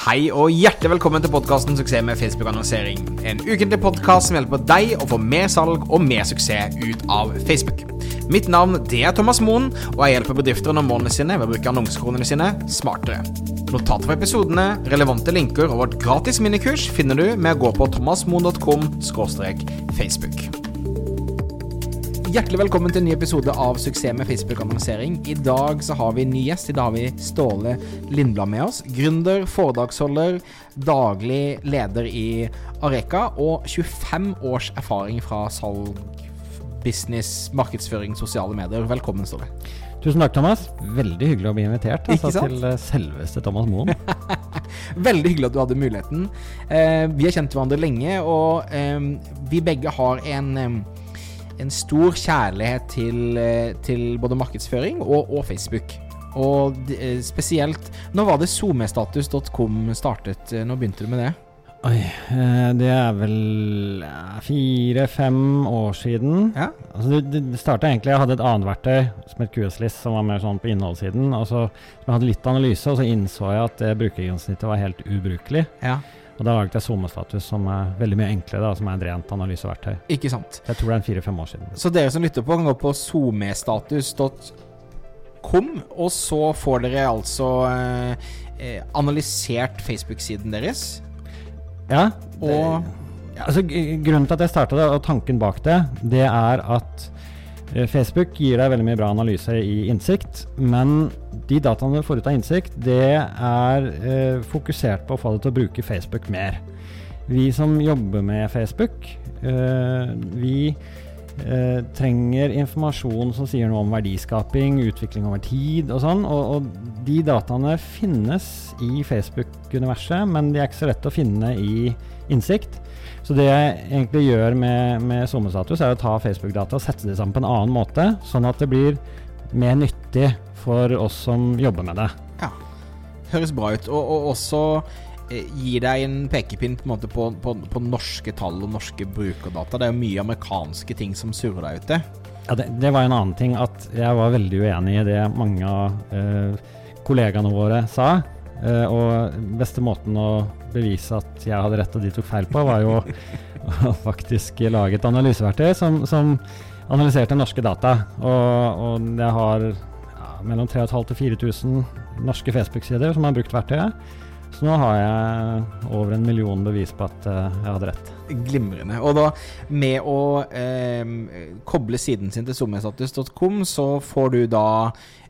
Hei og hjertelig velkommen til podkasten 'Suksess med Facebook-annonsering'. En ukentlig podkast som hjelper deg å få mer salg og mer suksess ut av Facebook. Mitt navn det er Thomas Moen, og jeg hjelper bedrifter nå målene sine ved å bruke annonsekronene sine smartere. Notater for episodene, relevante linker og vårt gratis minikurs finner du med å gå på thomasmoen.com facebook. Hjertelig velkommen til en ny episode av Suksess med Facebook-annonsering. I dag så har vi en ny gjest. I dag har vi Ståle Lindblad med oss. Gründer, foredragsholder, daglig leder i Areka og 25 års erfaring fra salg, business, markedsføring, sosiale medier. Velkommen, Ståle. Tusen takk, Thomas. Veldig hyggelig å bli invitert altså, til eh, selveste Thomas Moen. Veldig hyggelig at du hadde muligheten. Eh, vi har kjent hverandre lenge, og eh, vi begge har en, eh, en stor kjærlighet til, eh, til både markedsføring og, og Facebook. Og eh, spesielt Nå var det somestatus.com startet. Eh, Nå begynte du med det. Oi, det er vel fire-fem år siden. Ja. Altså, det det starta egentlig Jeg hadde et annet verktøy som het QSList, som var mer sånn på innholdssiden. Og så jeg hadde litt analyse, og så innså jeg at det brukergrensesnittet var helt ubrukelig. ja. Og da laget jeg SoMe-status, som er veldig mye enklere, da, som er et rent analyseverktøy. Ikke sant. Jeg tror det er en fire-fem år siden. Så dere som lytter på, kan gå på somestatus.com, og så får dere altså eh, eh, analysert Facebook-siden deres. Ja, Og Ja, altså, grunnen til at jeg starta det, og tanken bak det, det er at Facebook gir deg veldig mye bra analyse i innsikt, men de dataene du får ut av innsikt, det er eh, fokusert på å få deg til å bruke Facebook mer. Vi som jobber med Facebook, eh, vi eh, trenger informasjon som sier noe om verdiskaping, utvikling over tid og sånn, og, og de dataene finnes i Facebook-universet, men de er ikke så lett å finne i innsikt. Så det jeg egentlig gjør med, med SoMe-status, er å ta Facebook-data og sette det sammen på en annen måte, sånn at det blir mer nyttig for oss som jobber med det. Ja, høres bra ut. Og, og også eh, gir deg en pekepinn på, en på, på, på norske tall og norske brukerdata. Det er jo mye amerikanske ting som surrer deg ute. Ja, det, det var en annen ting at jeg var veldig uenig i det mange av eh, kollegaene våre sa. Eh, og beste måten å bevise at jeg hadde rett og de tok feil på, var jo å faktisk lage et analyseverktøy som, som analyserte norske data. Og, og jeg har ja, mellom 3500 og 4000 norske Facebook-sider som har brukt verktøyet. Så nå har jeg over en million bevis på at eh, jeg hadde rett. Glimrende. Og da med å eh, koble siden sin til sommerstatus.com, så får du da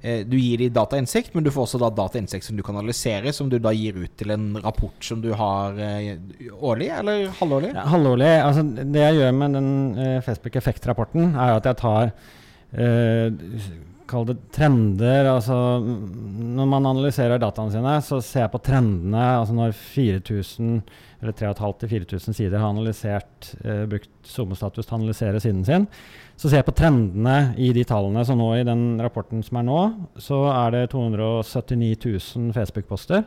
eh, Du gir de datainnsikt, men du får også da datainnsikt som du kan analysere, som du da gir ut til en rapport som du har eh, årlig eller halvårlig? Ja, halvårlig. Altså, det jeg gjør med den eh, Facebook Effect-rapporten, er at jeg tar eh, Kall det trender. Altså, når man analyserer dataene sine, så ser jeg på trendene. Altså når 4000 eller 3500-4000 sider har analysert, eh, brukt SoMe-status til å analysere siden sin, så ser jeg på trendene i de tallene. Så nå i den rapporten som er nå, så er det 279 000 Facebook-poster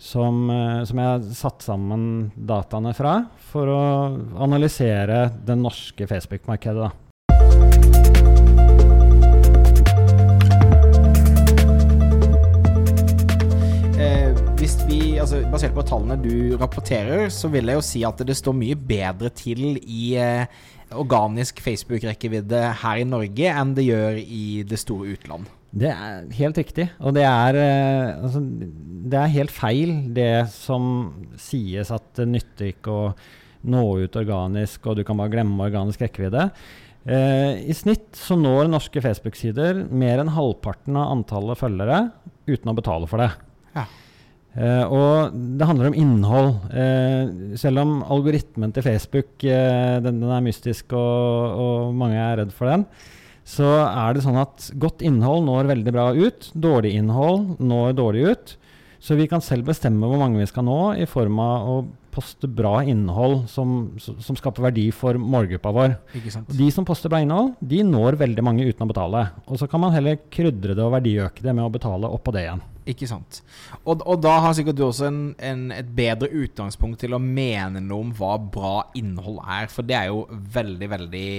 som, eh, som jeg har satt sammen dataene fra for å analysere det norske Facebook-markedet. Hvis vi, altså Basert på tallene du rapporterer, så vil jeg jo si at det står mye bedre til i eh, organisk Facebook-rekkevidde her i Norge enn det gjør i det store utland. Det er helt riktig. Og det er, eh, altså, det er helt feil, det som sies at det nytter ikke å nå ut organisk, og du kan bare glemme organisk rekkevidde. Eh, I snitt så når norske Facebook-sider mer enn halvparten av antallet følgere uten å betale for det. Ja. Eh, og det handler om innhold. Eh, selv om algoritmen til Facebook eh, den, den er mystisk og, og mange er redd for den, så er det sånn at godt innhold når veldig bra ut. Dårlig innhold når dårlig ut. Så vi kan selv bestemme hvor mange vi skal nå i form av å poste bra innhold som, som skaper verdi for målgruppa vår. De som poster bra innhold, de når veldig mange uten å betale. Og så kan man heller krydre det og verdiøke det med å betale oppå det igjen. Ikke sant. Og, og da har sikkert du også en, en, et bedre utgangspunkt til å mene noe om hva bra innhold er, for det er jo veldig, veldig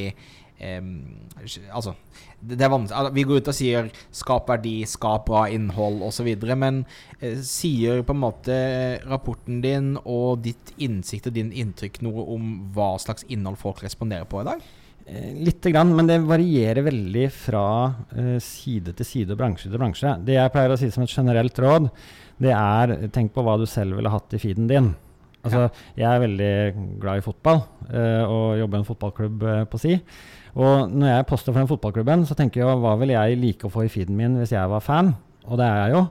Altså, det, det er vanskelig Vi går ut og sier 'skap verdi', 'skap bra innhold' osv., men eh, sier på en måte rapporten din og ditt innsikt og din inntrykk noe om hva slags innhold folk responderer på i dag? Litt Lite grann, men det varierer veldig fra eh, side til side og bransje til bransje. Det jeg pleier å si som et generelt råd, det er tenk på hva du selv ville hatt i feeden din. Altså, Jeg er veldig glad i fotball eh, og jobber i en fotballklubb eh, på si. Og når jeg poster for den fotballklubben, så tenker jeg hva vil jeg like å få i feeden min hvis jeg var fan? Og det er jeg jo.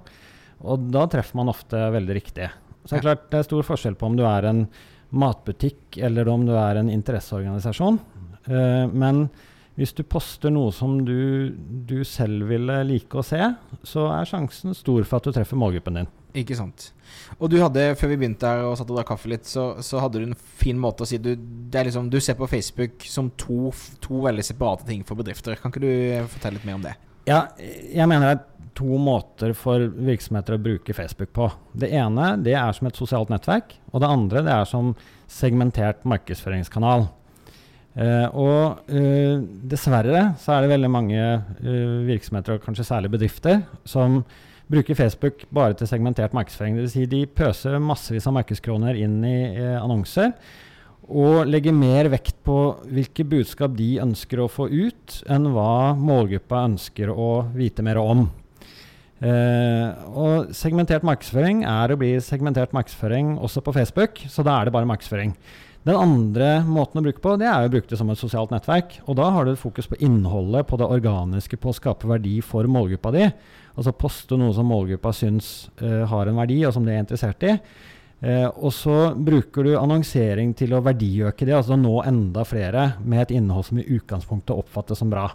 Og da treffer man ofte veldig riktig. Så det er klart det er stor forskjell på om du er en matbutikk eller om du er en interesseorganisasjon. Uh, men hvis du poster noe som du, du selv ville like å se, så er sjansen stor for at du treffer målgruppen din. Ikke sant. Og du hadde, før vi begynte her og satt og drakk kaffe litt, så, så hadde du en fin måte å si du, det er liksom, du ser på Facebook som to, to veldig separate ting for bedrifter. Kan ikke du fortelle litt mer om det? Ja, jeg mener det er to måter for virksomheter å bruke Facebook på. Det ene det er som et sosialt nettverk, og det andre det er som segmentert markedsføringskanal. Uh, og uh, dessverre så er det veldig mange uh, virksomheter, og kanskje særlig bedrifter, som bruker Facebook bare til segmentert markedsføring. Dvs. Si de pøser massevis av markedskroner inn i annonser. Og legger mer vekt på hvilke budskap de ønsker å få ut, enn hva målgruppa ønsker å vite mer om. og segmentert markedsføring er og blir segmentert markedsføring også på Facebook, så da er det bare markedsføring. Den andre måten å bruke på, det er å bruke det som et sosialt nettverk. Og da har du fokus på innholdet, på det organiske, på å skape verdi for målgruppa di. Altså poste noe som målgruppa syns uh, har en verdi, og som de er interessert i. Uh, og så bruker du annonsering til å verdiøke det, altså nå enda flere med et innhold som i utgangspunktet oppfattes som bra.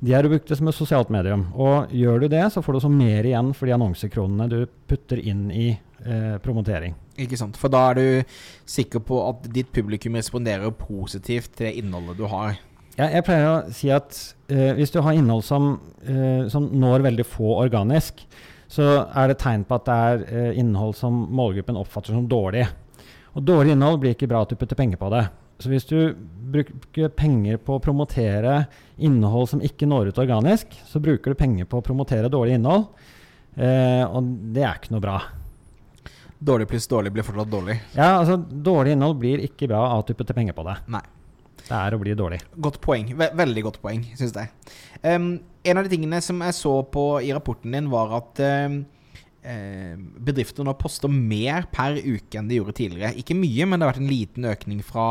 De har du brukt det som et sosialt medium. Og gjør du det, så får du også mer igjen for de annonsekronene du putter inn i uh, promotering. Ikke sant. For da er du sikker på at ditt publikum responderer positivt til det innholdet du har. Ja, jeg pleier å si at eh, hvis du har innhold som, eh, som, når veldig få organisk, så er det tegn på at det er uh, innhold som målgruppen oppfatter som dårlig. Og dårlig innhold blir ikke bra at du putter penger på det. Så hvis du bruker penger på å promotere innhold som ikke når ut organisk, så bruker du penger på å promotere dårlig innhold, og det er ikke noe bra. Dårlig pluss dårlig blir fortsatt dårlig. Ja, altså Dårlig innhold blir ikke bra av at du putter penger på det. Nei. Det er å bli dårlig. Godt poeng. Ve veldig godt poeng, syns jeg. Um, en av de tingene som jeg så på i rapporten din, var at um, bedrifter nå poster mer per uke enn de gjorde tidligere. Ikke mye, men det har vært en liten økning fra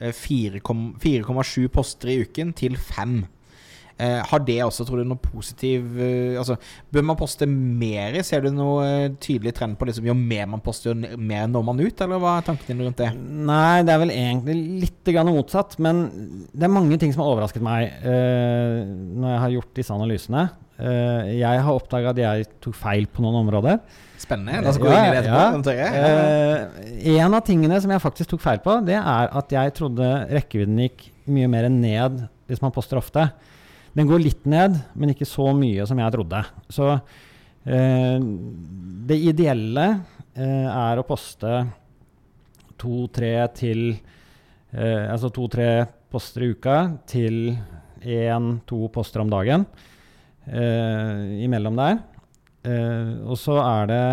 4,7 poster i uken til 5. Eh, har det også, tror du, noe positiv eh, altså, Bør man poste mer? Ser du noe eh, tydelig trend på liksom, jo mer man poster, jo mer når man ut? Eller hva er tankene dine rundt det? Nei, det er vel egentlig litt motsatt. Men det er mange ting som har overrasket meg eh, når jeg har gjort disse analysene. Eh, jeg har oppdaga at jeg tok feil på noen områder. Spennende. da skal vi inn i det etterpå. Ja. Eh, en av tingene som jeg faktisk tok feil på, det er at jeg trodde rekkevidden gikk mye mer ned hvis man poster ofte. Den går litt ned, men ikke så mye som jeg trodde. Så eh, det ideelle eh, er å poste to-tre til eh, Altså to-tre poster i uka til én-to poster om dagen eh, imellom der. Eh, og så er det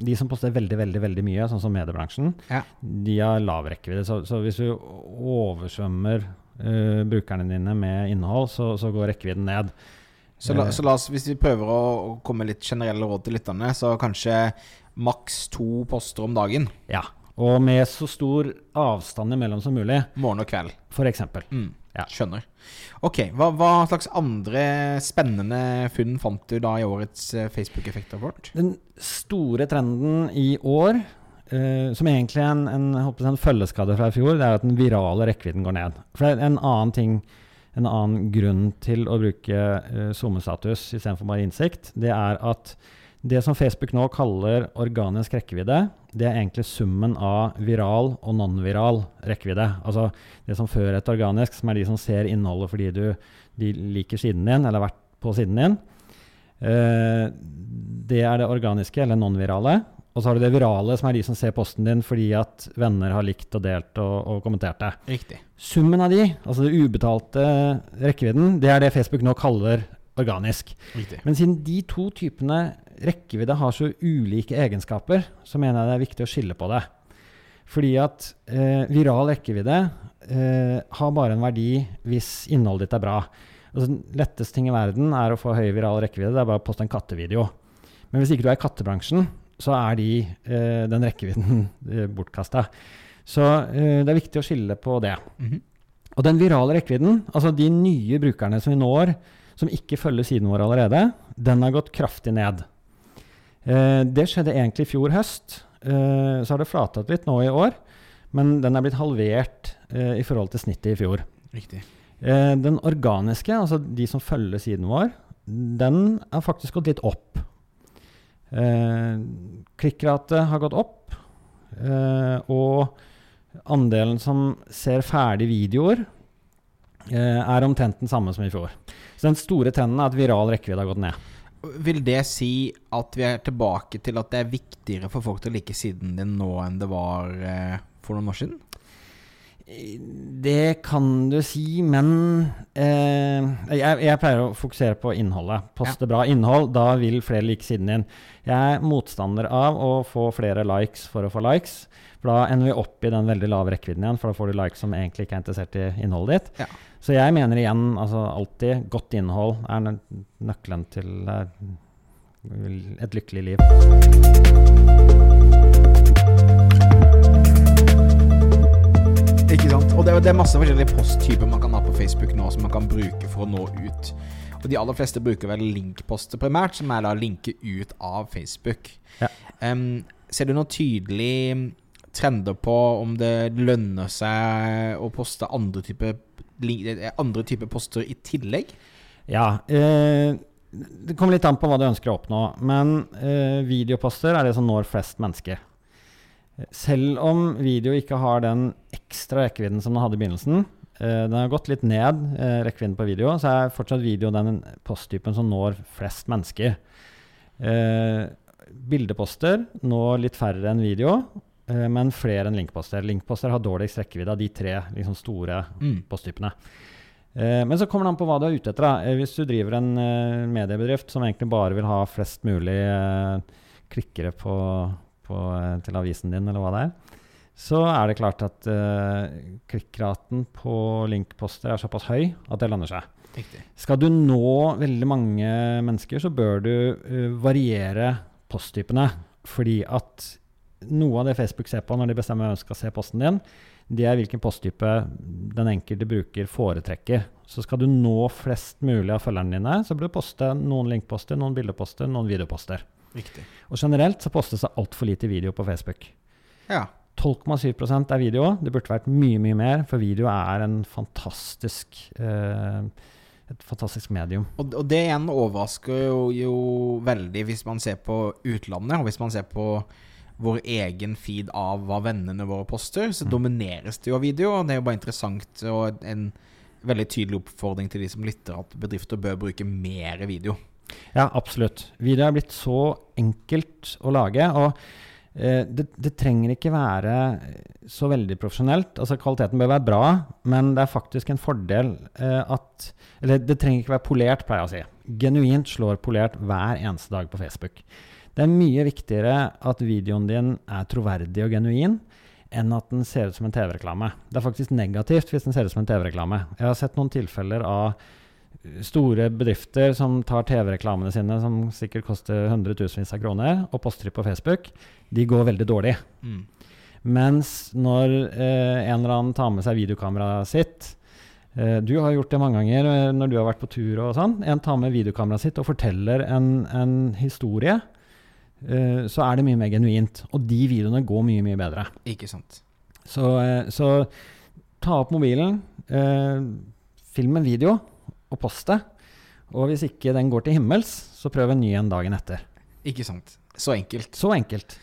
de som poster veldig veldig, veldig mye, sånn som mediebransjen, ja. de har lav rekkevidde. Så, så, hvis du oversvømmer uh, brukerne dine med innhold, så, så går rekkevidden ned. Så la, så la, oss, hvis vi prøver å, å komme litt generelle råd til lytterne, så kanskje maks to poster om dagen? Ja. Og med så stor avstand imellom som mulig. Morgen og kveld. For eksempel. Mm. Ja. Skjønner. Ok, hva, hva, slags andre spennende funn fant du da i årets eh, Facebook-effektrapport? Den store trenden i år Uh, som egentlig er en, en, en, følgeskade fra i fjor, det er at den virale rekkevidden går ned. For det er en annen ting, en annen grunn til å bruke uh, SoMe-status istedenfor bare innsikt, det er at det som Facebook nå kaller organisk rekkevidde, det er egentlig summen av viral og non-viral rekkevidde. Altså det som før et organisk, som er de som ser innholdet fordi du, de liker siden din, eller har vært på siden din. Uh, det er det organiske, eller non-virale. Og så har du det virale, som er de som ser posten din fordi at venner har likt og delt og, og kommentert det. Riktig. Summen av de, altså det ubetalte rekkevidden, det er det Facebook nå kaller organisk. Riktig. Men siden de to typene rekkevidde har så ulike egenskaper, så mener jeg det er viktig å skille på det. Fordi at eh, viral rekkevidde eh, har bare en verdi hvis innholdet ditt er bra. Altså, den letteste ting i verden er å få høy viral rekkevidde. Det er bare å poste en kattevideo. Men hvis ikke du er i kattebransjen, så er de, eh, den rekkevidden eh, bortkasta. Så eh, det er viktig å skille på det. Mhm. Og den virale rekkevidden, altså de nye brukerne som vi når, som ikke følger siden vår allerede, den har gått kraftig ned. Eh, det skjedde egentlig i fjor høst. Eh, så har det flatet litt nå i år, men den er blitt halvert i forhold til snittet i fjor. Riktig. Eh, den organiske, altså de som følger siden vår, den har faktisk gått litt opp. Eh, klikkrate har gått opp, eh, og andelen som ser ferdige videoer, eh, er omtrent den samme som i fjor. Så den store trenden er at viral rekkevidde har gått ned. Vil det si at vi er tilbake til at det er viktigere for folk til å like siden din nå enn det var eh, for noen år siden? Det kan du si, men eh, jeg, jeg pleier å fokusere på innholdet. Poste bra innhold, da vil flere like siden din. Jeg er motstander av å få flere likes for å få likes. For da ender vi opp i den veldig lave rekkevidden igjen, for da får du likes som egentlig ikke er interessert i innholdet ditt. Ja. Så jeg mener igjen, altså alltid, godt innhold er nø- nøkkelen til eh, et lykkelig liv. Sant? Og det, det er masse forskjellige posttyper man kan ha på Facebook nå som man kan bruke for å nå ut. Og de aller fleste bruker vel linkposter primært, som er da linke ut av Facebook. Ja. Um, ser du noen tydelige trender på om det lønner seg å poste andre typer eh, andre typer poster i tillegg? Ja. Eh, det kommer litt an på hva du ønsker å oppnå. Men eh, videoposter er det som når flest mennesker. Selv om video ikke har den ekstra rekkevidden som den hadde i begynnelsen, Uh, den har gått litt ned, uh, rekkevidden på video, så er fortsatt video den posttypen som når flest mennesker. Eh, bildeposter når litt færre enn video, men flere enn linkposter. Linkposter har dårligst rekkevidde av de tre liksom, store Mm. posttypene. Men så kommer det an på hva du er ute etter. Da. Hvis du driver en mediebedrift som egentlig bare vil ha flest mulig klikkere på, på, til avisen din, eller hva det er, så er det klart at uh, klikkraten på linkposter er såpass høy at det lander seg. Riktig. Skal du nå veldig mange mennesker, så bør du uh, variere posttypene. Fordi at noe av det Facebook ser på når de bestemmer hvem som skal se posten din, det er hvilken posttype den enkelte bruker foretrekker. Så skal du nå flest mulig av følgerne dine, så bør du poste noen linkposter, noen bildeposter, noen videoposter. Riktig. Og generelt så postes det altfor lite video på Facebook. Ja. 12,7% er video. Det burde vært mye, mye mer, for video er en fantastisk eh, et fantastisk medium. Og, og det igjen overrasker jo, jo veldig hvis man ser på utlandet, og hvis man ser på vår egen feed av hva vennene våre poster, så Mm. domineres det jo av video. Og det er jo bare interessant og en veldig tydelig oppfordring til de som lytter, at bedrifter bør bruke mer video. Ja, absolutt. Video er blitt så enkelt å lage. og det, det trenger ikke være så veldig profesjonelt. Altså Kvaliteten bør være bra, men det er faktisk en fordel eh, at Eller det trenger ikke være polert, pleier jeg å si. Genuint slår polert hver eneste dag på Facebook. Det er mye viktigere at videoen din er troverdig og genuin, enn at den ser ut som en TV-reklame. Det er faktisk negativt hvis den ser ut som en TV-reklame. Jeg har sett noen tilfeller av store bedrifter som tar TV-reklamene sine, som sikkert koster hundretusenvis av kroner, og poster på Facebook. De går veldig dårlig. Mm. Mens når eh, en eller annen tar med seg videokameraet sitt eh, Du har gjort det mange ganger eh, når du har vært på tur og sånn. En tar med videokameraet sitt og forteller en, en historie. eh, så er det mye mer genuint. Og de videoene går mye, mye bedre. Ikke sant. Så, eh, så ta opp mobilen, eh, film en video og poste. Og hvis ikke den går til himmels, så prøv en ny en dagen etter. Ikke sant. Så enkelt. Så enkelt.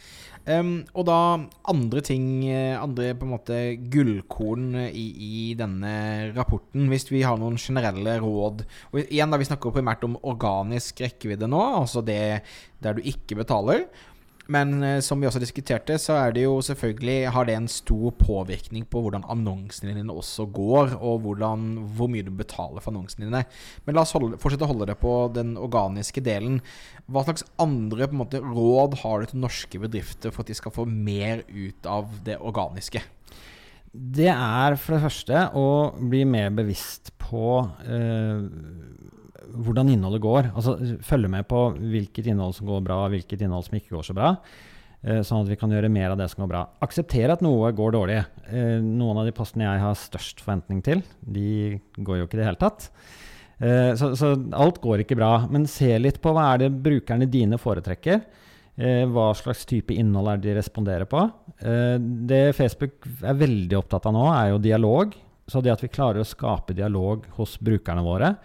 Um, og da andre ting, eh, andre på en måte gullkorn i, i denne rapporten, hvis vi har noen generelle råd Og igjen da, Vi snakker primært om organisk rekkevidde nå, altså det der du ikke betaler. Men uh, som vi også diskuterte, så er det jo selvfølgelig har det en stor påvirkning på hvordan annonsene dine også går, og hvordan, hvor mye du betaler for annonsene dine. Men la oss holde, fortsette å holde det på den organiske delen. Hva slags andre måte, råd har du til norske bedrifter for at de skal få mer ut av det organiske? Det er for det første å bli mer bevisst på eh, hvordan innholdet går. Altså følge med på hvilket innhold som går bra, hvilket innhold som ikke går så bra. Eh, sånn at vi kan gjøre mer av det som går bra. Akseptere at noe går dårlig. Eh, noen av de postene jeg har størst forventning til, de går jo ikke i det hele tatt. Eh, så, så, alt går ikke bra. Men se litt på hva er det brukerne dine foretrekker. hva slags type innhold er det de responderer på. det Facebook er veldig opptatt av nå, er jo dialog. Så det at vi klarer å skape dialog hos brukerne våre,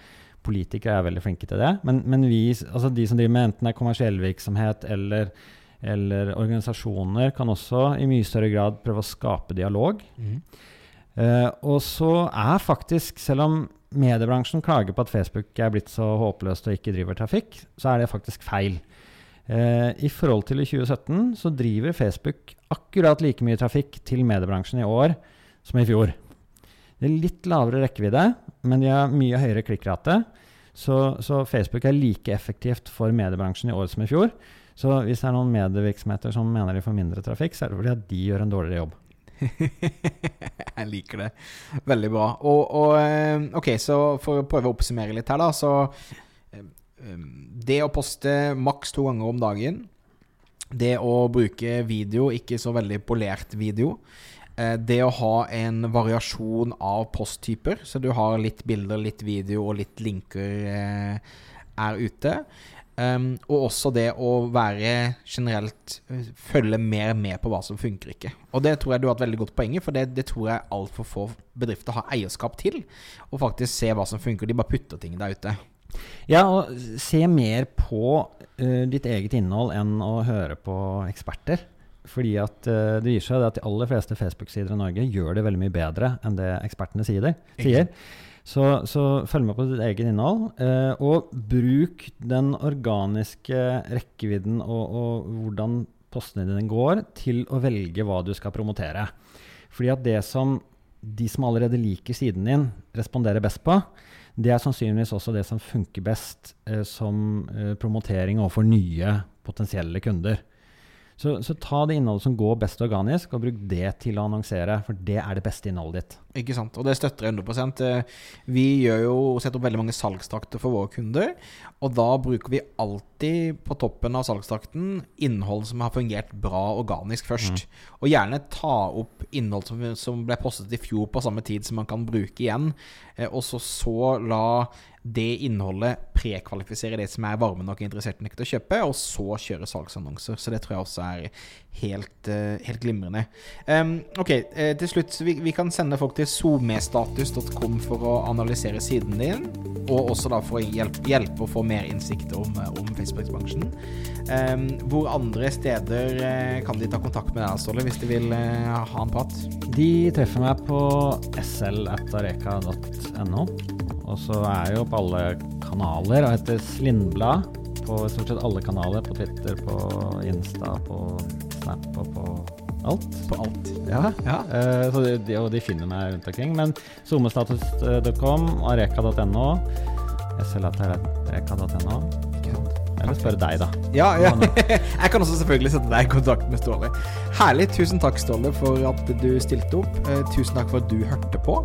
Politikere er veldig flinke til det. Men, men vi, altså de som driver med enten det er kommersiell virksomhet eller, eller, organisasjoner, kan også i mye større grad prøve å skape dialog. Mm. Uh, og så er faktisk, selv om mediebransjen klager på at Facebook er blitt så håpløst og ikke driver trafikk, så er det faktisk feil. Uh, I forhold til i 2017 så driver Facebook akkurat like mye trafikk til mediebransjen i år som i fjor. Det er litt lavere rekkevidde, men de har mye høyere klikkrate. Så, så, Facebook er like effektivt for mediebransjen i år som i fjor. Så hvis det er noen medievirksomheter som mener de får mindre trafikk, så er det fordi at de gjør en dårligere jobb. jeg liker det. Veldig bra. Og, og, eh, ok, så for å prøve å oppsummere litt her, da, så eh, eh, Det å poste maks to ganger om dagen. Det å bruke video, ikke så veldig polert video. Eh, det å ha en variasjon av posttyper, så du har litt bilder, litt video og litt linker eh, er ute. Um, og også det å være generelt eh, følge mer med på hva som funker ikke. Og det tror jeg du har et veldig godt poeng i, for det, det tror jeg altfor få bedrifter har eierskap til. Og faktisk se hva som funker. De bare putter ting der ute. Ja, og se mer på uh, ditt eget innhold enn å høre på eksperter. Fordi at uh, det viser seg at de aller fleste Facebook-sider i Norge gjør det veldig mye bedre enn det ekspertene sier. sier. Så, så, følg med på ditt eget innhold, uh, og bruk den organiske rekkevidden og, og, hvordan postene dine går, til å velge hva du skal promotere. Fordi at det som de som allerede liker siden din, responderer best på, det er sannsynligvis også det som funker best uh, som promotering overfor nye potensielle kunder. Så, så, ta det innholdet som går best organisk, og bruk det til å annonsere. For det er det beste innholdet ditt. Ikke sant. Og det støtter jeg 100 eh, Vi gjør jo, setter opp veldig mange salgstrakter for våre kunder. Og da bruker vi alltid på toppen av salgstrakten innhold som har fungert bra organisk først. Mm. Og gjerne ta opp innhold som, som, ble postet i fjor på samme tid, som man kan bruke igjen. Eh, og så, så la det innholdet prekvalifisere det som er varme nok og interessert nok til å kjøpe, og så kjøre salgsannonser. Så det tror jeg også er helt, uh, helt glimrende. Um, ok, uh, til slutt. Vi, vi, kan sende folk til somestatus.com for å analysere siden din, og også da for å hjelpe, hjelpe å få mer innsikt om, eh, om Facebook-bransjen. Um, hvor andre steder kan de ta kontakt med deg, Ståle, hvis de vil ha en prat? De treffer meg på sl.areka.no. Og så er jeg jo på alle kanaler og heter Slindblad på stort sett alle kanaler. På Twitter, på Insta, på Snap og på alt. På alt. Ja. ja. Uh, så de, og de finner meg rundt omkring. Men somestatus.com, areka.no, slat.areka.no. Eller spørre deg, da. Ja, ja. Jeg kan også selvfølgelig sette deg i kontakt med Ståle. Herlig. Tusen takk, Ståle, for at du stilte opp. Eh, tusen takk for at du hørte på.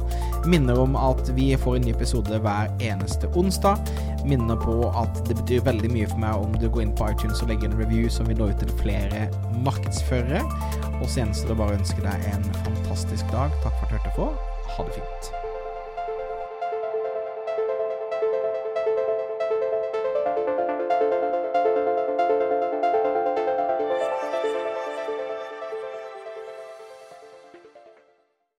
Minner om at vi får en ny episode hver eneste onsdag. Minner på at det betyr veldig mye for meg om du går inn på iTunes og legger en review som vil nå ut til flere markedsførere. Og så gjenstår det bare å ønske deg en fantastisk dag. Takk for at du hørte på. Ha det fint.